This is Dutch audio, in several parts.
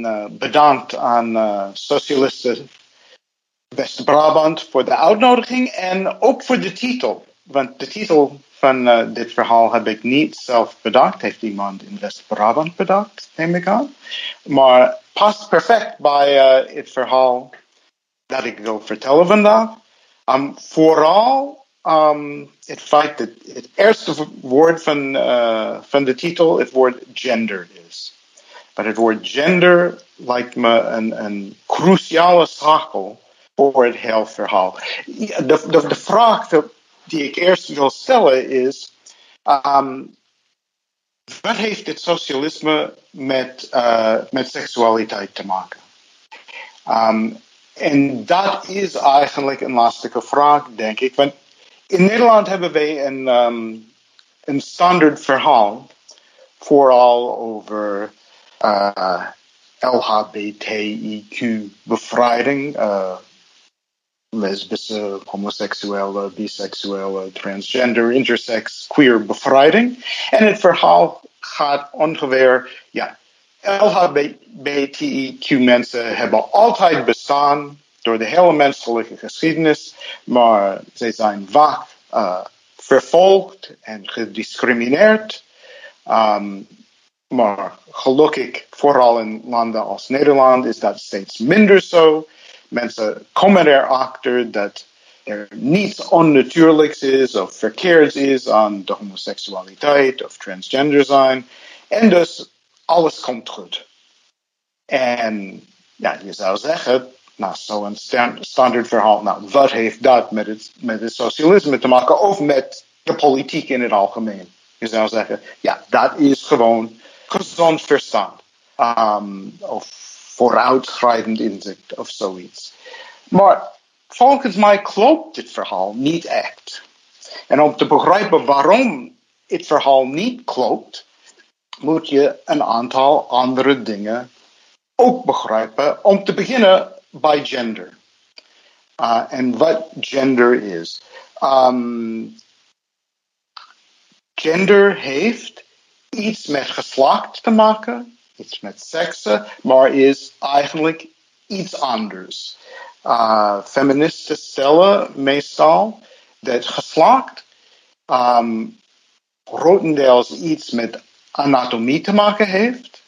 uh, bedankt aan uh, Socialisten West-Brabant voor de uitnodiging en ook voor de titel. Want de titel van uh, dit verhaal heb ik niet zelf bedacht. Heeft iemand in West-Brabant bedacht, neem ik aan. Maar past perfect bij het verhaal dat ik wil vertellen vandaag. Um, vooral um, het feit dat het eerste woord van, van de titel het woord gender is. Maar het woord gender lijkt me een, een cruciale schakel voor het hele verhaal. De, de, de vraag die ik eerst wil stellen is: um, wat heeft het socialisme met, uh, met seksualiteit te maken? Um, en dat is eigenlijk een lastige vraag, denk ik. Want in Nederland hebben wij een, um, een standaard verhaal, vooral over uh, LHBTIQ-bevrijding. Uh, lesbische, homoseksuele, biseksuele, transgender, intersex, queer bevrijding. En het verhaal gaat ongeveer, ja, LHBTIQ mensen hebben altijd bestaan door de hele menselijke geschiedenis, maar ze zijn vaak uh, vervolgd en gediscrimineerd. Um, maar gelukkig, vooral in landen als Nederland, is dat steeds minder zo. Mensen komen erachter dat er niets onnatuurlijks is of verkeerds is aan de homoseksualiteit of transgender zijn. En dus alles komt goed. En ja, je zou zeggen, nou, zo'n standaard verhaal, nou, wat heeft dat met het, met het socialisme te maken of met de politiek in het algemeen? Je zou zeggen, ja, dat is gewoon gezond verstand. Um, of vooruitschrijdend inzicht of zoiets. Maar volgens mij klopt dit verhaal niet echt. En om te begrijpen waarom het verhaal niet klopt, moet je een aantal andere dingen ook begrijpen. Om te beginnen bij gender. Uh, en wat gender is. Um, gender heeft iets met geslacht te maken, iets met seksen, maar is eigenlijk iets anders. Uh, feministen stellen meestal dat geslacht um, grotendeels iets met anatomie te maken heeft.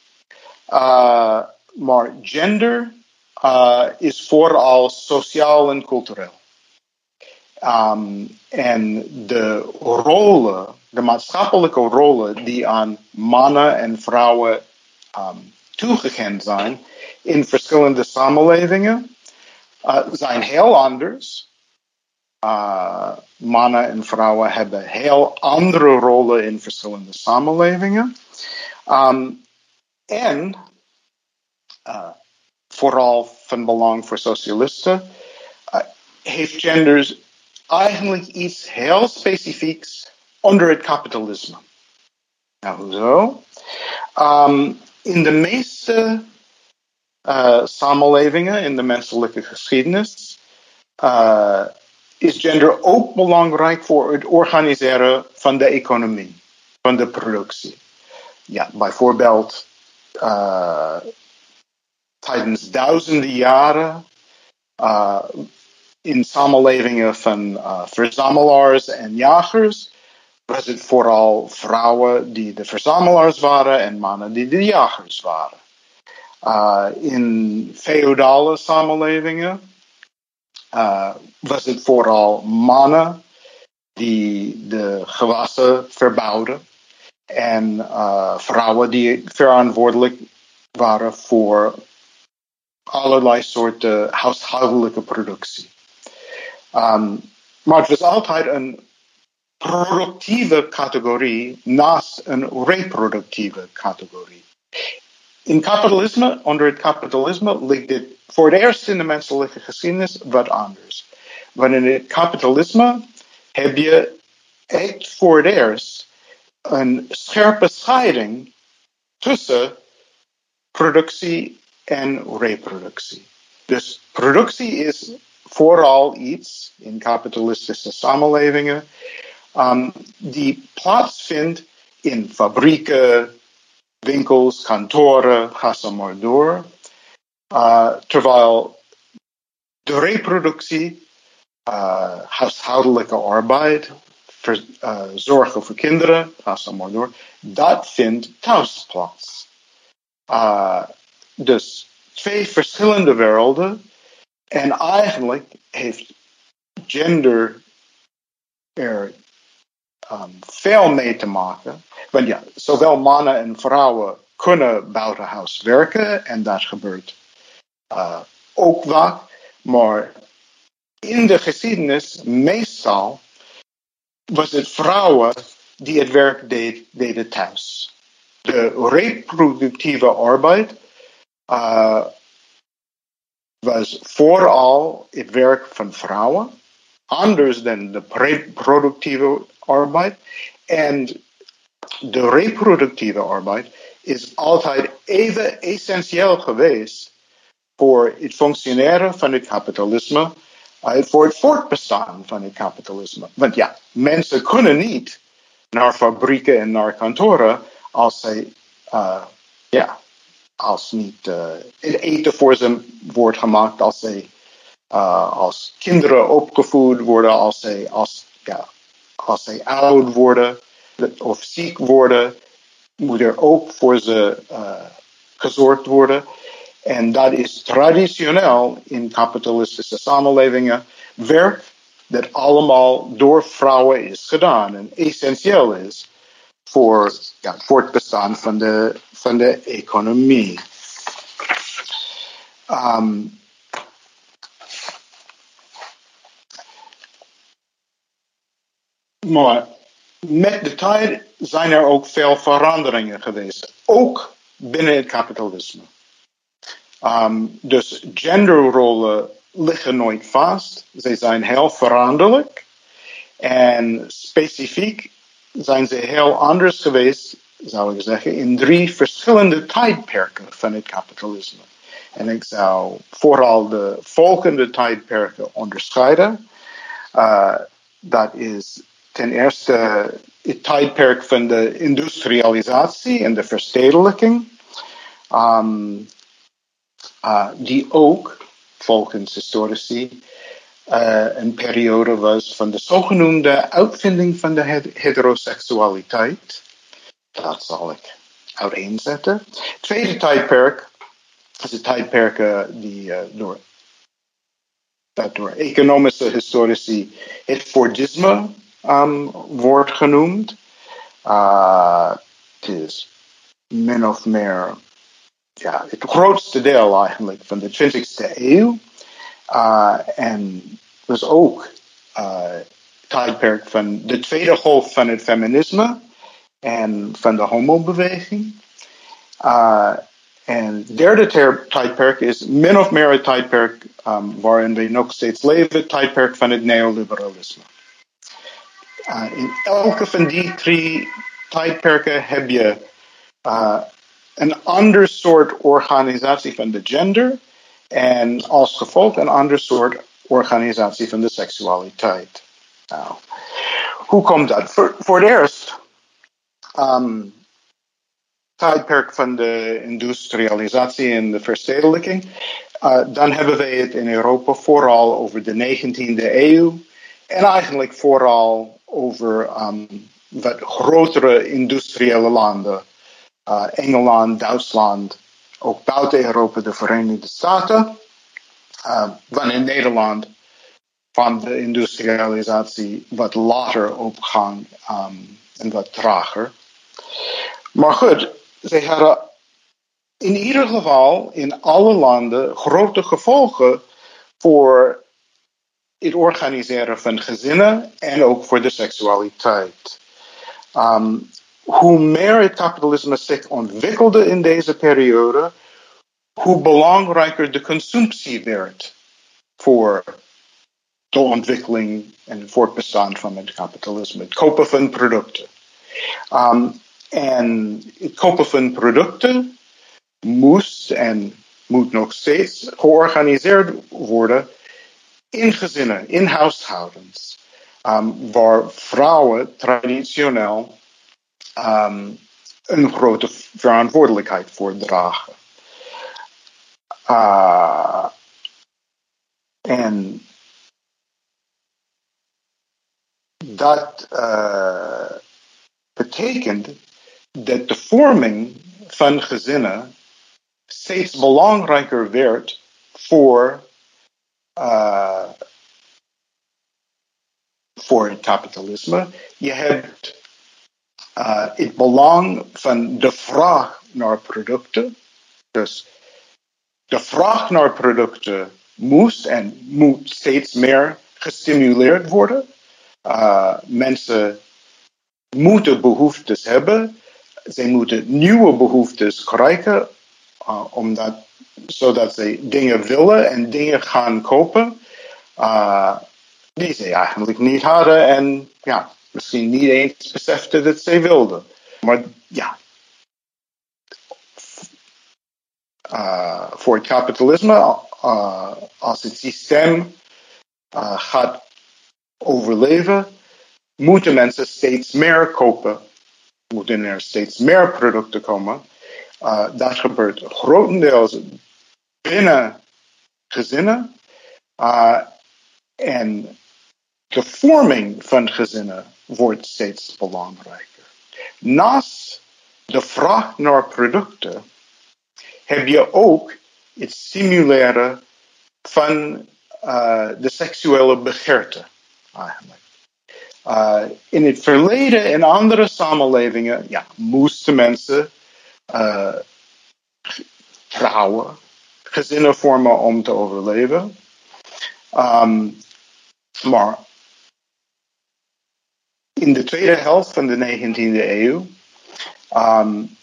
Uh, maar gender uh, is vooral sociaal en cultureel. Um, en de rollen, de maatschappelijke rollen die aan mannen en vrouwen um, toegekend zijn in verschillende samenlevingen, uh, zijn heel anders. Uh, mannen en vrouwen hebben heel andere rollen in verschillende samenlevingen. Um, en uh, vooral van belang voor socialisten, heeft genders eigenlijk iets heel specifieks onder het kapitalisme. Nou, hoezo? Um, in de meeste uh, samenlevingen, in de menselijke geschiedenis, uh, is gender ook belangrijk voor het organiseren van de economie, van de productie. Ja, bijvoorbeeld uh, tijdens duizenden jaren in samenlevingen van uh, verzamelaars en jagers was het vooral vrouwen die de verzamelaars waren en mannen die de jagers waren. Uh, in feodale samenlevingen uh, was het vooral mannen die de gewassen verbouwden en vrouwen die verantwoordelijk waren voor allerlei soorten huishoudelijke productie. Um, maar het was altijd een productieve categorie naast een reproductieve categorie. In kapitalisme, onder het kapitalisme, ligt dit voor het eerst in de menselijke geschiedenis wat anders. Want in het kapitalisme heb je echt voor het eerst een scherpe scheiding tussen productie en reproductie. Dus productie is vooral iets in kapitalistische samenlevingen um, die plaatsvindt in fabrieken, winkels, kantoren, ga zo maar door. Uh, terwijl de reproductie, uh, huishoudelijke arbeid, ver, uh, zorgen voor kinderen, ga zo dat vindt thuis plaats. dus twee verschillende werelden. En eigenlijk heeft gender er um, veel mee te maken. Want ja, zowel mannen en vrouwen kunnen buitenhuis werken en dat gebeurt uh, ook vaak. Maar in de geschiedenis, meestal, was het vrouwen die het werk deed, deden thuis. De reproductieve arbeid uh, was vooral het werk van vrouwen, anders dan de productieve arbeid. En de reproductieve arbeid is altijd even essentieel geweest voor het functioneren van het kapitalisme, uh, voor het voortbestaan van het kapitalisme. Want ja, mensen kunnen niet naar fabrieken en naar kantoren als zij, uh, ja, als niet het eten voor ze wordt gemaakt, als zij als kinderen opgevoed worden, als zij, als, ja, als zij oud worden of ziek worden, moet er ook voor ze gezorgd worden. En dat is traditioneel in kapitalistische samenlevingen werk dat allemaal door vrouwen is gedaan en essentieel is voor, ja, het bestaan van de, van de economie. Um, maar met de tijd zijn er ook veel veranderingen geweest, ook binnen het kapitalisme. Um, dus genderrollen liggen nooit vast. Ze zijn heel veranderlijk. En specifiek zijn ze heel anders geweest, zou ik zeggen, in drie verschillende tijdperken van het kapitalisme. En ik zou vooral de volgende tijdperken onderscheiden. Uh, dat is ten eerste het tijdperk van de industrialisatie en de verstedelijking. Um, die ook volgens historici een periode was van de zogenoemde uitvinding van de heteroseksualiteit. Dat zal ik uiteenzetten. Het tweede tijdperk is het tijdperk die door, dat door economische historici het Fordisme um, wordt genoemd. het is min of meer ja, het grootste deel eigenlijk van de 20e eeuw. Uh, en was ook uh, tijdperk van de tweede golf van het feminisme en van de homobeweging. Uh, en derde tijdperk is min of meer het tijdperk um, waarin we nog steeds leven, het tijdperk van het neoliberalisme. Uh, in elke van die drie tijdperken heb je uh, een ander soort organisatie van de gender en als gevolg een ander soort organisatie van de seksualiteit. Nou, hoe komt dat? Voor, het eerst, um, tijdperk van de industrialisatie en de verstedelijking, uh, dan hebben wij het in Europa vooral over de 19e eeuw en eigenlijk vooral over um, wat grotere industriële landen uh, Engeland, Duitsland, ook buiten Europa de Verenigde Staten. Uh, wanneer Nederland van de industrialisatie wat later opgang um, en wat trager. Maar goed, ze hadden in ieder geval in alle landen grote gevolgen voor het organiseren van gezinnen en ook voor de seksualiteit. Um, hoe meer het kapitalisme zich ontwikkelde in deze periode, hoe belangrijker de consumptie werd voor de ontwikkeling en voortbestaan van het kapitalisme. Het kopen van producten. Um, en het kopen van producten moest en moet nog steeds georganiseerd worden in gezinnen, in huishoudens, um, waar vrouwen traditioneel um, een grote verantwoordelijkheid voor dragen. Uh, en dat uh, betekent dat de vorming van gezinnen steeds belangrijker werd voor, uh, voor het kapitalisme. Je hebt uh, het belang van de vraag naar producten. Dus de vraag naar producten moest en moet steeds meer gestimuleerd worden. Uh, mensen moeten behoeftes hebben. Zij moeten nieuwe behoeftes krijgen, uh, omdat, zodat ze dingen willen en dingen gaan kopen uh, die ze eigenlijk niet hadden en ja, misschien niet eens beseften dat ze wilden. Maar ja, uh, voor het kapitalisme, uh, als het systeem uh, gaat overleven, moeten mensen steeds meer kopen. Moeten er steeds meer producten komen. dat gebeurt grotendeels binnen gezinnen. en de vorming van gezinnen wordt steeds belangrijker. Naast de vraag naar producten heb je ook het stimuleren van uh, de seksuele begeerte. Uh, in het verleden in andere samenlevingen ja, moesten mensen uh, trouwen, gezinnen vormen om te overleven. Um, maar in de tweede helft van de 19e eeuw um,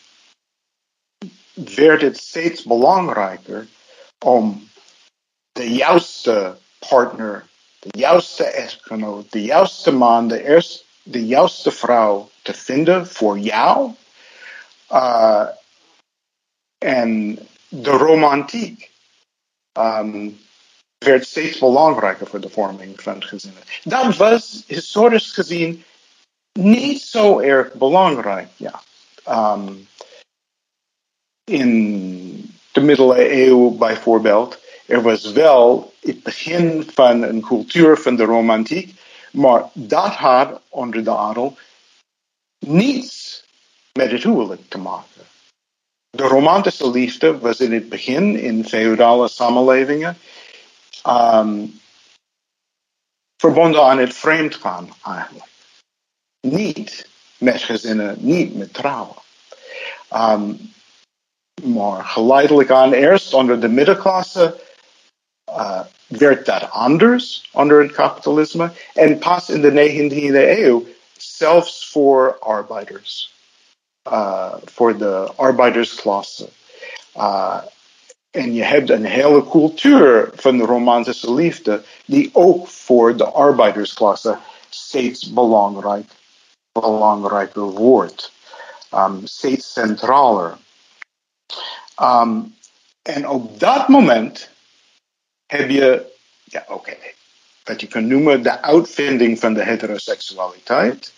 werd het steeds belangrijker om de juiste partner, de juiste echtgenoot, de juiste man, de, eerst, de juiste vrouw te vinden voor jou. Uh, en de romantiek um, werd steeds belangrijker voor de vorming van gezinnen. Dat was historisch gezien niet zo erg belangrijk. Ja. Um, in de middeleeuwen bijvoorbeeld, er was wel het begin van een cultuur van de romantiek, maar dat had onder de adel niets met het huwelijk te maken. De romantische liefde was in het begin in feudale samenlevingen um, verbonden aan het vreemdgaan eigenlijk. Niet met gezinnen, niet met trouwen. Um, maar geleidelijk aan, eerst onder de middenklasse, uh, werd dat anders onder het kapitalisme. En pas in de 19e eeuw, zelfs voor arbeiders. Uh, voor de arbeidersklasse. Uh, en je hebt een hele cultuur van de romantische liefde, die ook voor de arbeidersklasse steeds belangrijk, belangrijker wordt. Um, steeds centraler. Um, en op dat moment heb je, ja oké, wat je kunt noemen de uitvinding van de heteroseksualiteit.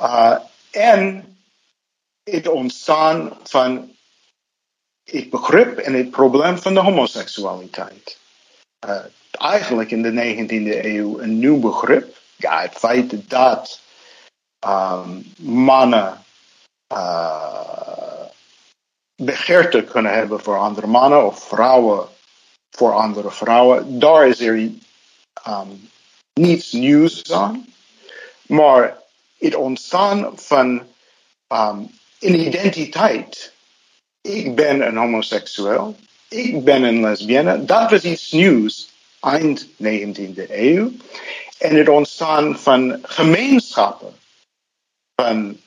Uh, en het ontstaan van het begrip en het probleem van de homoseksualiteit. Uh, eigenlijk in de 19e eeuw een nieuw begrip. Ja, het feit dat um, mannen uh, begeerte kunnen hebben voor andere mannen of vrouwen voor andere vrouwen, daar is er um, niets nieuws aan. Maar het ontstaan van um, een identiteit ik ben een homoseksueel, ik ben een lesbienne. Dat was iets nieuws eind 19e eeuw. En het ontstaan van gemeenschappen van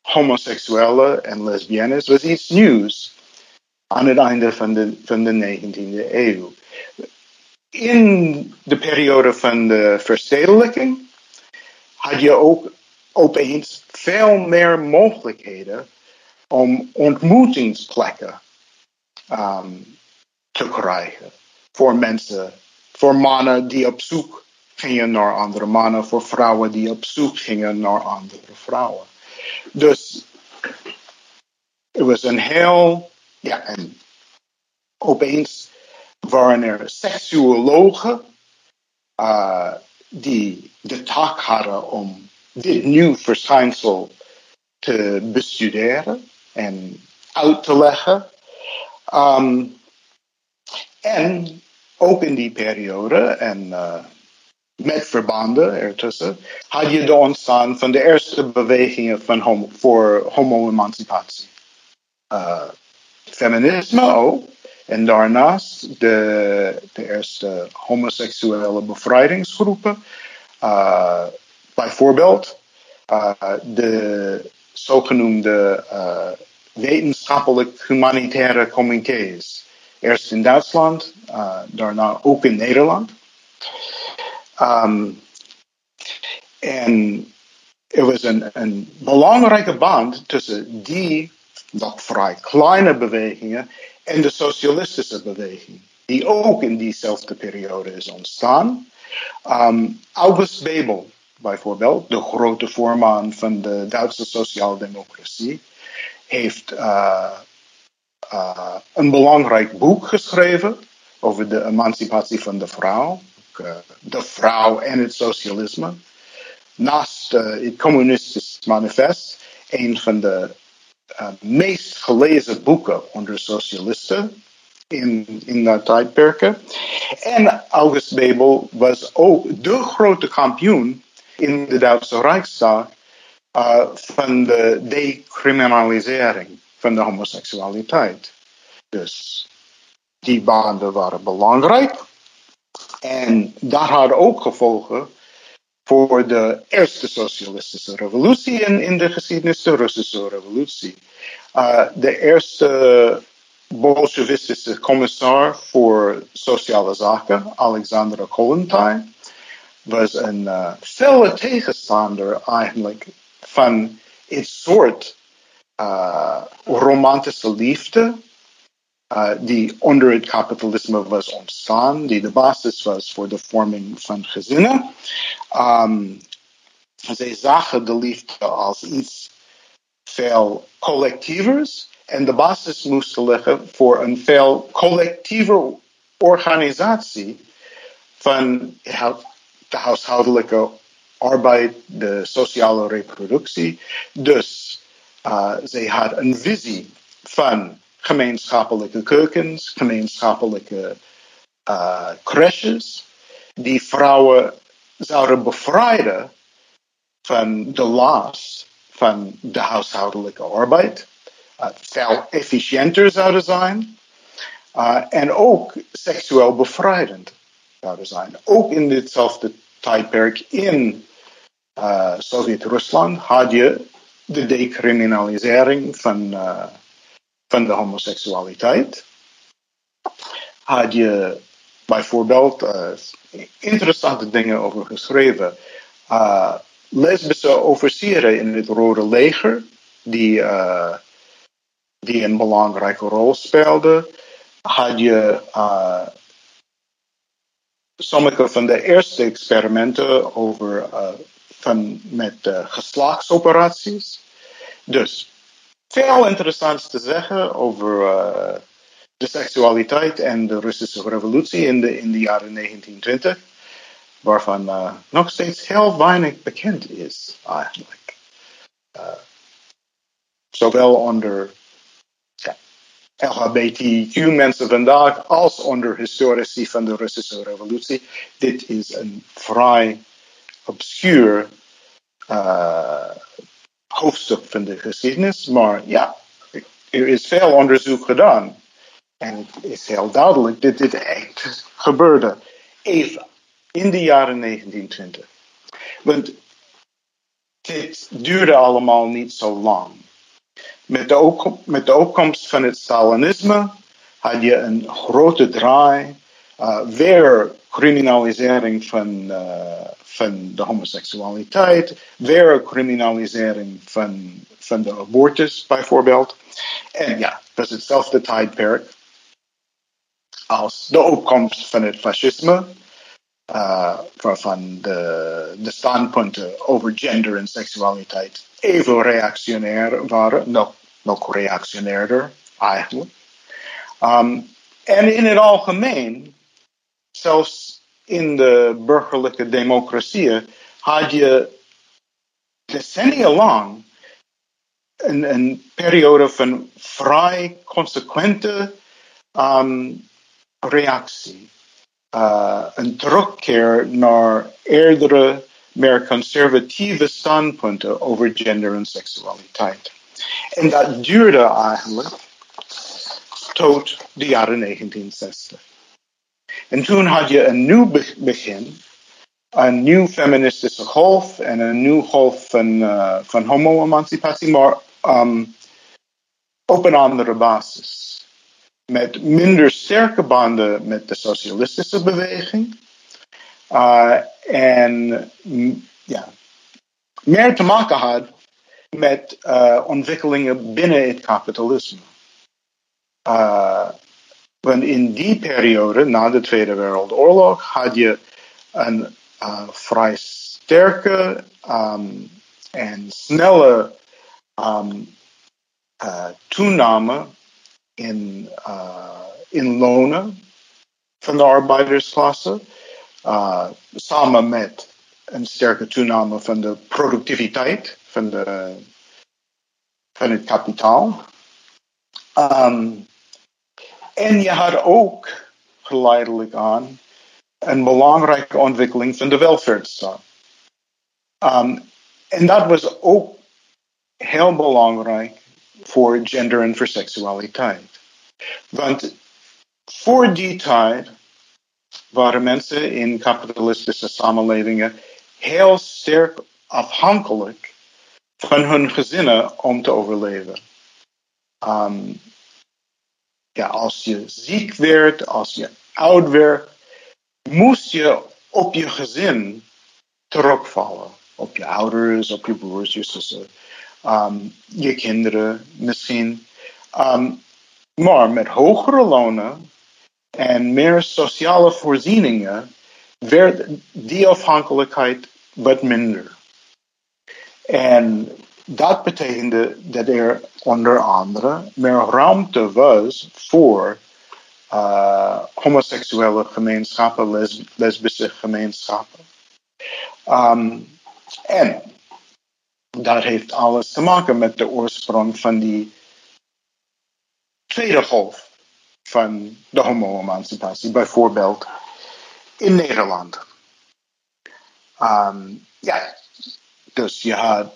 homoseksuelen en lesbiennes was iets nieuws aan het einde van de, van de 19e eeuw. In de periode van de verstedelijking had je ook opeens veel meer mogelijkheden om ontmoetingsplekken um, te krijgen voor mensen, voor mannen die op zoek gingen naar andere mannen, voor vrouwen die op zoek gingen naar andere vrouwen. Dus het was een heel, ja, en opeens waren er seksuologen uh, die de taak hadden om dit nieuw verschijnsel te bestuderen en uit te leggen. Um, en ook in die periode, en uh, met verbanden ertussen, had je de ontstaan van de eerste bewegingen van homo, voor homo-emancipatie. Uh, feminisme ook. En daarnaast de, de eerste homoseksuele bevrijdingsgroepen. Uh, bijvoorbeeld uh, de zogenoemde uh, wetenschappelijk-humanitaire comité's. Eerst in Duitsland, daarna ook in Nederland. Um, en er was een, een belangrijke band tussen die nog vrij kleine bewegingen en de socialistische beweging, die ook in diezelfde periode is ontstaan. Um, August Bebel, bijvoorbeeld, de grote voorman van de Duitse sociaaldemocratie, heeft uh, uh, een belangrijk boek geschreven over de emancipatie van de vrouw. Uh, de vrouw en het socialisme. Naast het communistisch manifest, een van de uh, meest gelezen boeken onder socialisten in, in dat tijdperken. En August Bebel was ook de grote kampioen in de Duitse Rijksdag uh, van de decriminalisering van de homoseksualiteit. Dus die banden waren belangrijk. En dat had ook gevolgen voor de eerste socialistische revolutie in, in de geschiedenis, de Russische revolutie. Uh, de eerste bolsjewistische commissar voor sociale zaken, Alexander Kollontai, was een uh, felle tegenstander eigenlijk van het soort uh, romantische liefde uh, die onder het kapitalisme was ontstaan, die de basis was voor de vorming van gezinnen. Um, zij zagen de liefde als iets veel collectievers en de basis moest liggen voor een veel collectiever organisatie van de huishoudelijke arbeid, de sociale reproductie. Dus uh, zij had een visie van gemeenschappelijke keukens, gemeenschappelijke uh, crèches, die vrouwen zouden bevrijden van de last van de huishoudelijke arbeid, uh, veel efficiënter zouden zijn uh, en ook seksueel bevrijdend zouden zijn. Ook in ditzelfde tijdperk in uh, Sovjet-Rusland had je de decriminalisering van uh, van de homoseksualiteit. Had je bijvoorbeeld uh, interessante dingen over geschreven. Uh, lesbische officieren in het Rode Leger, die, uh, die een belangrijke rol speelden. Had je sommige van de eerste experimenten over, van, met geslachtsoperaties. Dus veel interessants te zeggen over uh, de seksualiteit en de Russische revolutie in de, in de jaren 1920, waarvan uh, nog steeds heel weinig bekend is eigenlijk. Uh, zowel onder ja, LHBTQ-mensen vandaag als onder historici van de Russische revolutie. Dit is een vrij obscuur hoofdstuk van de geschiedenis. Maar ja, er is veel onderzoek gedaan. En het is heel duidelijk dat dit echt gebeurde. Even in de jaren 1920. Want dit duurde allemaal niet zo lang. Met de, met de opkomst van het Stalinisme had je een grote draai. Uh, weer criminalisering van, uh, van de homoseksualiteit, weer criminalisering van, van de abortus bijvoorbeeld. En ja, dat is hetzelfde tijdperk als de opkomst van het fascisme, uh, waarvan de, de standpunten over gender en seksualiteit even reactionair waren, nog, nog reactionairder eigenlijk. Um, En in het algemeen, zelfs in de burgerlijke democratieën, had je decennia lang een, een periode van vrij consequente um, reactie. Uh, een terugkeer naar eerdere, meer conservatieve standpunten over gender en seksualiteit. En dat duurde eigenlijk tot de jaren 1960. En toen had je een nieuw begin, een nieuw feministische golf en een nieuw golf van, uh, van homo-emancipatie, maar um, op een andere basis. Met minder sterke banden met de socialistische beweging. Uh, en mm, ja, meer te maken had met uh, ontwikkelingen binnen het kapitalisme. Want in die periode, na de Tweede Wereldoorlog, had je een uh, vrij sterke um, en snelle um, toename in, uh, in lonen van de arbeidersklasse, samen met een sterke toename van de productiviteit van, de, van het kapitaal. Um, en je had ook geleidelijk aan een belangrijke ontwikkeling van de welvaartsstaat. Um, en dat was ook heel belangrijk voor gender en voor seksualiteit. Want voor die tijd waren mensen in kapitalistische samenlevingen heel sterk afhankelijk van hun gezinnen om te overleven. Um, ja, als je ziek werd, als je oud werd, moest je op je gezin terugvallen. Op je ouders, op je broers, je zussen um, je kinderen misschien. Um, maar met hogere lonen en meer sociale voorzieningen werd die afhankelijkheid wat minder. En dat betekende dat er onder andere meer ruimte was voor uh, homoseksuele gemeenschappen, les lesbische gemeenschappen. Um, en dat heeft alles te maken met de oorsprong van die tweede golf van de homo-emancipatie, bijvoorbeeld in Nederland. Um, ja, dus je had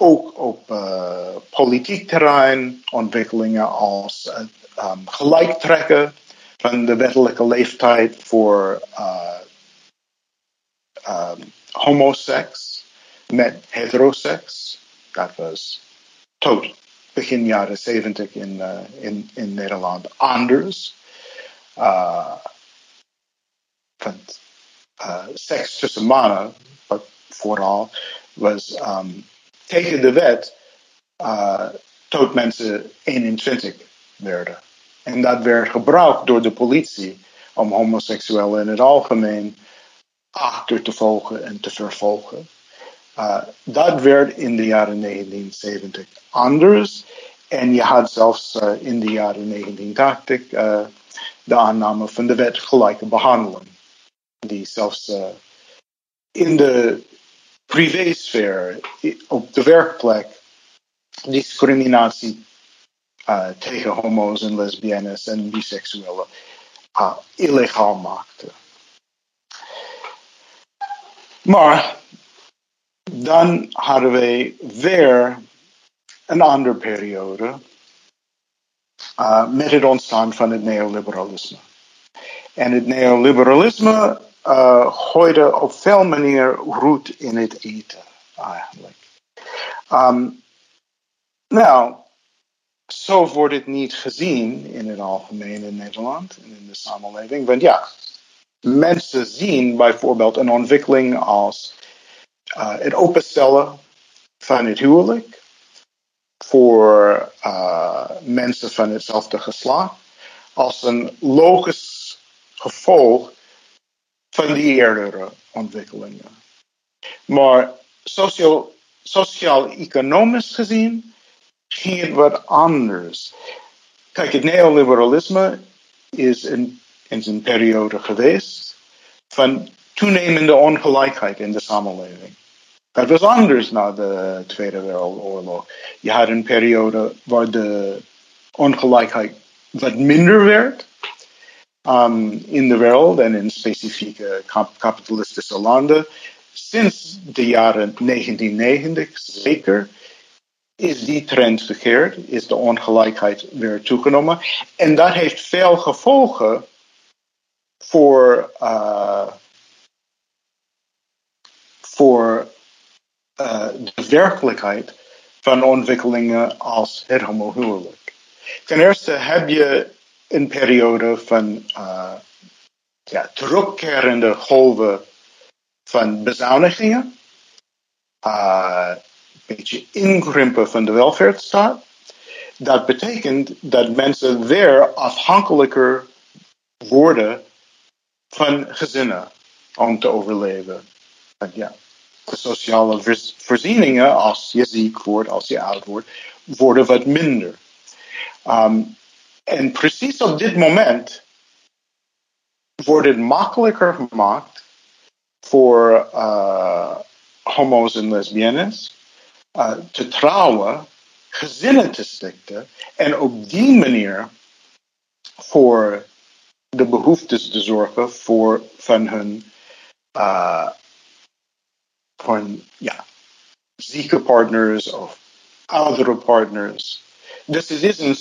ook op uh, politiek terrein ontwikkelingen als het um, van de wettelijke leeftijd voor uh, homoseks met heteroseks. Dat was tot begin jaren zeventig in, uh, in, in Nederland anders. Van, seks tussen mannen, vooral was um, tegen de wet uh, tot mensen 21 werden. En dat werd gebruikt door de politie om homoseksuelen in het algemeen achter te volgen en te vervolgen. Uh, dat werd in de jaren 1970 anders. En je had zelfs uh, in de jaren 1980 uh, de aanname van de wet gelijke behandeling. Die zelfs in de privésfeer, op de werkplek, discriminatie tegen homo's en lesbiennes en biseksuelen illegaal maakte. Maar dan hadden wij weer een andere periode uh, met het ontstaan van het neoliberalisme. En het neoliberalisme uh, gooide op veel manieren roet in het eten, eigenlijk. Um, nou, zo wordt het niet gezien in het algemeen in Nederland en in de samenleving. Want ja, mensen zien bijvoorbeeld een ontwikkeling als uh, het openstellen van het huwelijk voor uh, mensen van hetzelfde geslacht als een logisch gevolg van die eerdere ontwikkelingen. Maar sociaal-economisch gezien ging het wat anders. Kijk, het neoliberalisme is in, in zijn periode geweest van toenemende ongelijkheid in de samenleving. Dat was anders na de Tweede Wereldoorlog. Je had een periode waar de ongelijkheid wat minder werd um, in de wereld en in specifieke kapitalistische landen. Sinds de jaren 1990 zeker is die trend gekeerd, is de ongelijkheid weer toegenomen. En dat heeft veel gevolgen voor, uh, voor uh, de werkelijkheid van ontwikkelingen als het homohuwelijk. Ten eerste heb je een periode van uh, ja, terugkerende golven van bezuinigingen. Uh, een beetje inkrimpen van de welvaartsstaat. Dat betekent dat mensen weer afhankelijker worden van gezinnen om te overleven. En ja, de sociale voorzieningen, als je ziek wordt, als je oud wordt, worden wat minder. Um, en precies op dit moment wordt het makkelijker gemaakt voor uh, homo's en lesbiennes uh, te trouwen, gezinnen te stichten en op die manier voor de behoeftes te zorgen voor, van hun, uh, van, ja, zieke partners of oudere partners. Dus het, is een,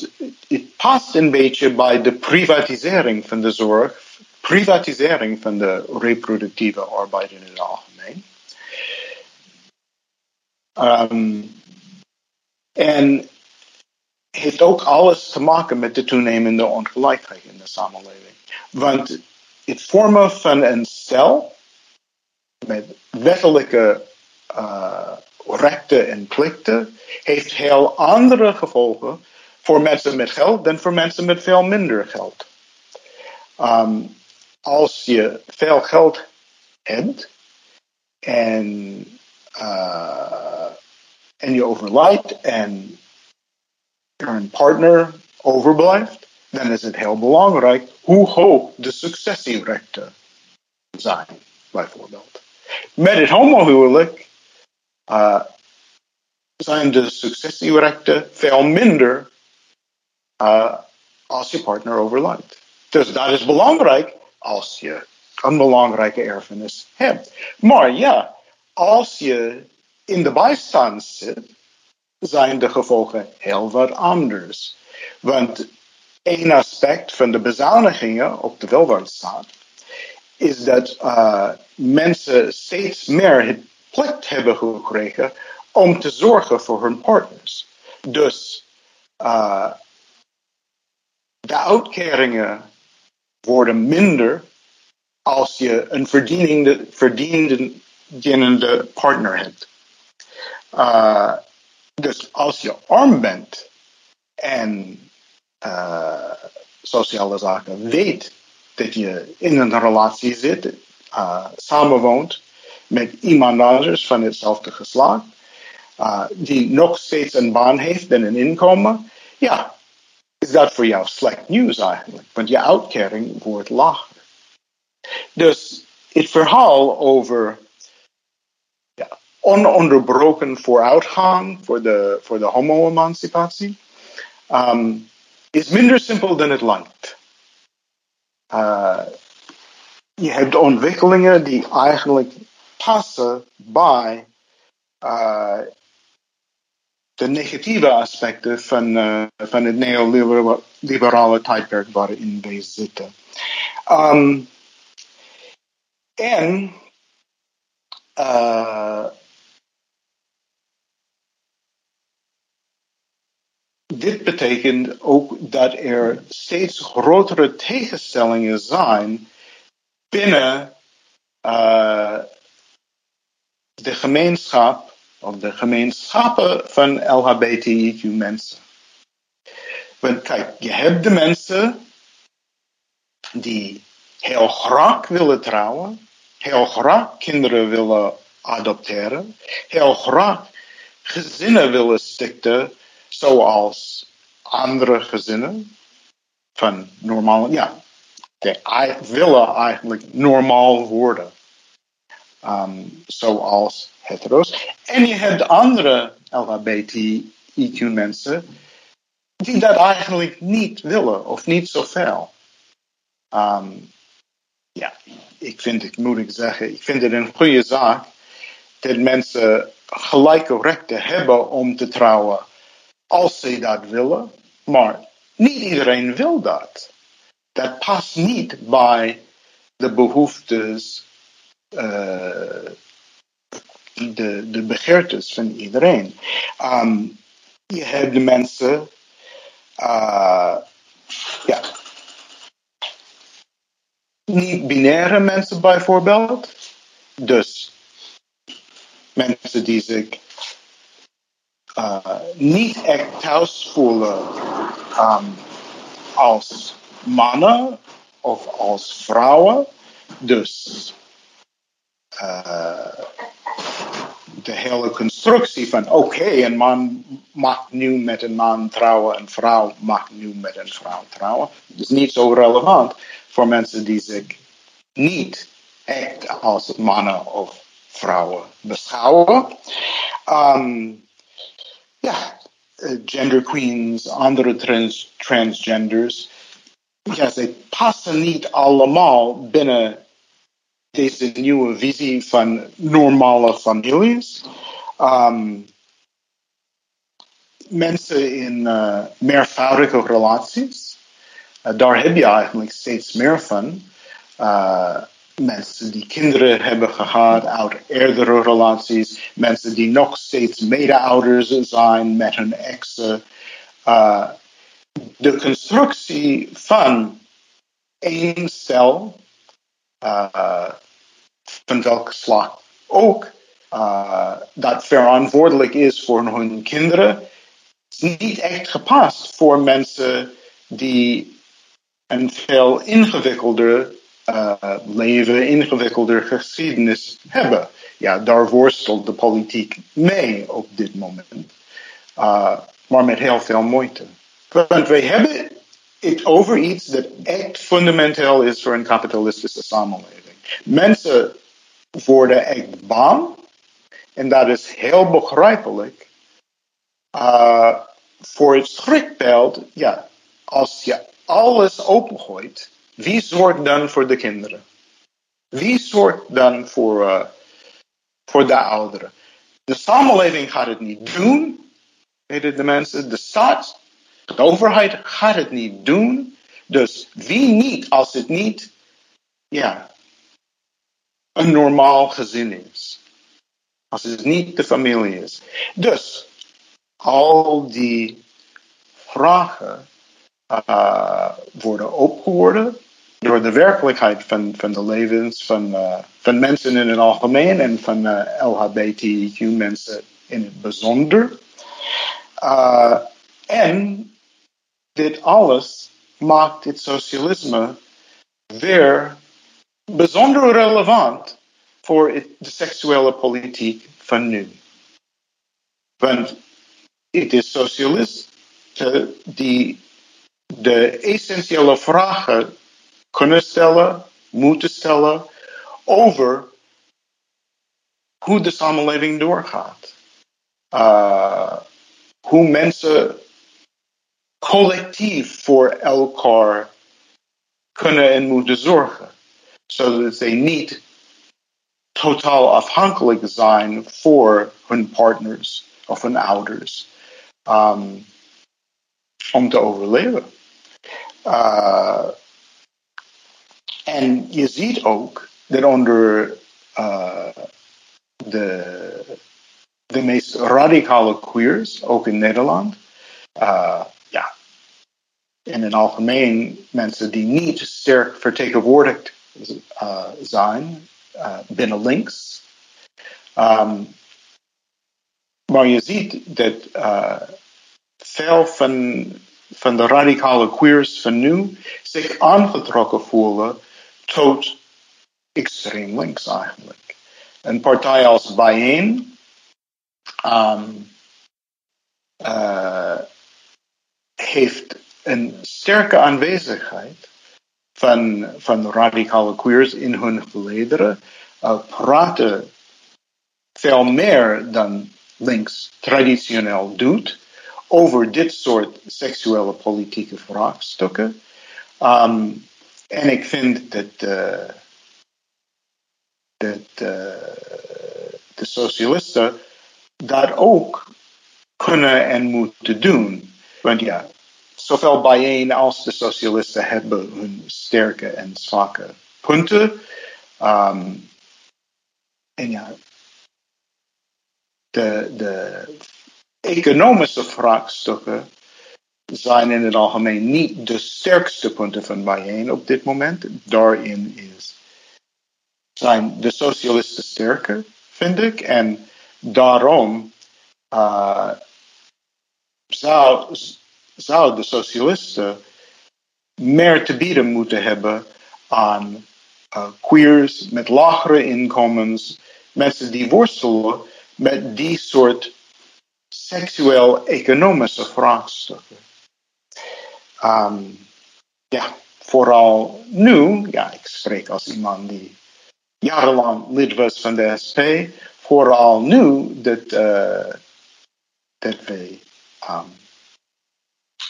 het past een beetje bij de privatisering van de zorg, privatisering van de reproductieve arbeid in het algemeen. Um, en heeft ook alles te maken met de toenemende ongelijkheid in de samenleving. Want het vormen van een stel met wettelijke uh, rechten en plichten heeft heel andere gevolgen voor mensen met geld dan voor mensen met veel minder geld. Um, als je veel geld hebt en, uh, en je overlijdt en een partner overblijft, dan is het heel belangrijk hoe hoog de successierechten zijn, bijvoorbeeld. Met het homohuwelijk uh, zijn de successierechten veel minder uh, als je partner overlijdt. Dus dat is belangrijk als je een belangrijke erfenis hebt. Maar ja, als je in de bijstand zit, zijn de gevolgen heel wat anders. Want één aspect van de bezuinigingen op de welvaartsstaat is dat uh, mensen steeds meer het plicht hebben gekregen om te zorgen voor hun partners. Dus uh, de uitkeringen worden minder als je een verdienende, verdienende partner hebt. Uh, dus als je arm bent en uh, sociale zaken weet dat je in een relatie zit, uh, samenwoont met iemand anders van hetzelfde geslacht, uh, die nog steeds een baan heeft en een inkomen, ja, is dat voor jou slecht nieuws eigenlijk, want je uitkering wordt lager. Dus het verhaal over ja, ononderbroken vooruitgang voor de, voor de homo-emancipatie um, is minder simpel dan het lijkt. Uh, je hebt ontwikkelingen die eigenlijk passen bij uh, de negatieve aspecten van, uh, van het neoliberale tijdperk waarin wij zitten. Um, en uh, dit betekent ook dat er steeds grotere tegenstellingen zijn binnen uh, de gemeenschap of de gemeenschappen van LHBTIQ mensen. Want kijk, je hebt de mensen die heel graag willen trouwen, heel graag kinderen willen adopteren, heel graag gezinnen willen stichten zoals andere gezinnen van normaal, ja, de, willen eigenlijk normaal worden. Um, zoals hetero's. En je hebt andere LHBTIQ-mensen die dat eigenlijk niet willen of niet zoveel. Um, ja, ik vind het, moet ik zeggen, ik vind het een goede zaak dat mensen gelijke rechten hebben om te trouwen als ze dat willen. Maar niet iedereen wil dat. Dat past niet bij de behoeftes, de, de begeertes van iedereen. Um, je hebt de mensen, uh, ja, niet-binaire mensen bijvoorbeeld. Dus mensen die zich uh, niet echt thuis voelen um, als mannen of als vrouwen. Dus de hele constructie van oké, een man mag nu met een man trouwen, een vrouw mag nu met een vrouw trouwen. Is niet zo relevant voor mensen die zich niet echt als mannen of vrouwen beschouwen. Um, ja, eh, gender queens, andere trans, transgenders. Ja, ze passen niet allemaal binnen deze nieuwe visie van normale families. Um, mensen in uh, meervoudige relaties. Uh, daar heb je eigenlijk steeds meer van. Uh, mensen die kinderen hebben gehad uit eerdere relaties, mensen die nog steeds mede-ouders zijn met hun exen. De constructie van één uh, van welk slag ook, uh, dat verantwoordelijk is voor hun kinderen, is niet echt gepast voor mensen die een veel ingewikkelder uh, leven, ingewikkelder geschiedenis hebben. Ja, daar worstelt de politiek mee op dit moment. Maar met heel veel moeite. Want wij hebben het over iets dat echt fundamenteel is voor een kapitalistische samenleving. Mensen worden echt bang. En dat is heel begrijpelijk. Uh, voor het schrikbeeld, ja, als je alles opengooit, wie zorgt dan voor de kinderen? Wie zorgt dan voor, uh, voor de ouderen? De samenleving gaat het niet doen, weten de mensen. De staat, de overheid gaat het niet doen. Dus wie niet, als het niet, ja, een normaal gezin is. Als het niet de familie is. Dus, al die vragen uh, worden opgehoord door de werkelijkheid van, van de levens van, uh, van mensen in het algemeen en van uh, LHBTIQ-mensen in het bijzonder. En dit alles maakt het socialisme weer bijzonder relevant voor de seksuele politiek van nu. Want het is socialisten die de essentiële vragen kunnen stellen, moeten stellen over hoe de samenleving doorgaat. Uh, hoe mensen collectief voor elkaar kunnen en moeten zorgen. Zodat ze niet totaal afhankelijk zijn voor hun partners of hun ouders um, om te overleven. Uh, en je ziet ook dat onder uh, de, de meest queers, ook in Nederland, uh, in het algemeen mensen die niet sterk vertegenwoordigd uh, zijn binnen links. Um, maar je ziet dat veel van, van de radicale queers van nu zich aangetrokken voelen tot extreem links eigenlijk. Een partij als Bijeen um, heeft een sterke aanwezigheid van, van radicale queers in hun gelederen. Uh, praten veel meer dan links traditioneel doet over dit soort seksuele politieke vraagstukken. Um, en ik vind dat, uh, dat uh, de socialisten dat ook kunnen en moeten doen. Want ja, zowel bijeen als de socialisten hebben hun sterke en zwakke punten. Um, en ja, de, de economische vraagstukken zijn in het algemeen niet de sterkste punten van bijeen op dit moment. Daarin is, zijn de socialisten sterker, vind ik. En daarom uh, zou, zou de socialisten meer te bieden moeten hebben aan uh, queers met lagere inkomens, mensen die worstelen met die soort seksueel-economische vraagstukken. Um, ja, vooral nu, ja, ik spreek als iemand die jarenlang lid was van de SP, vooral nu dat, uh, dat wij um,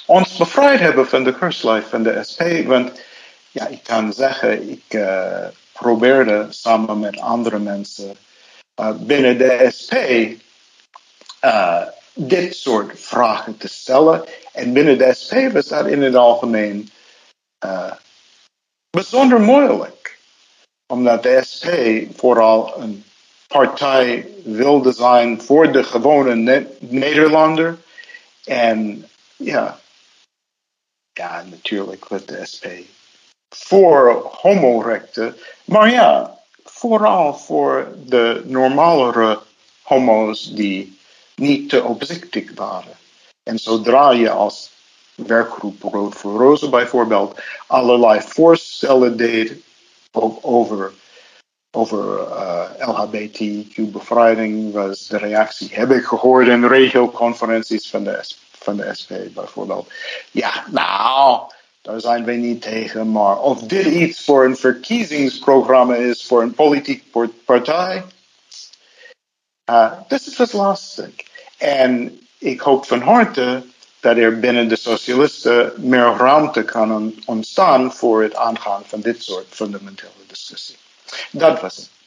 ons bevrijd hebben van de kurslijf van de SP. Want ja, ik kan zeggen, ik uh, probeerde samen met andere mensen uh, binnen de SP uh, dit soort vragen te stellen. En binnen de SP was dat in het algemeen bijzonder moeilijk. Omdat de SP vooral een partij wilde zijn voor de gewone Nederlander. En ja, ja, natuurlijk was de SP voor homorechten. Maar ja, vooral voor de normalere homo's die niet te opzichtig waren. En zodra je als werkgroep Rood voor Rozen bijvoorbeeld allerlei voorstellen deed over, over uh, LHBTQ-bevrijding, was de reactie, heb ik gehoord in regioconferenties van de SP van de SP bijvoorbeeld. Ja, nou, daar zijn wij niet tegen. Maar of dit iets voor een verkiezingsprogramma is voor een politiek partij, uh, dat is wat lastig. En ik hoop van harte dat er binnen de socialisten meer ruimte kan ontstaan voor het aangaan van dit soort fundamentele discussie. Dat was het.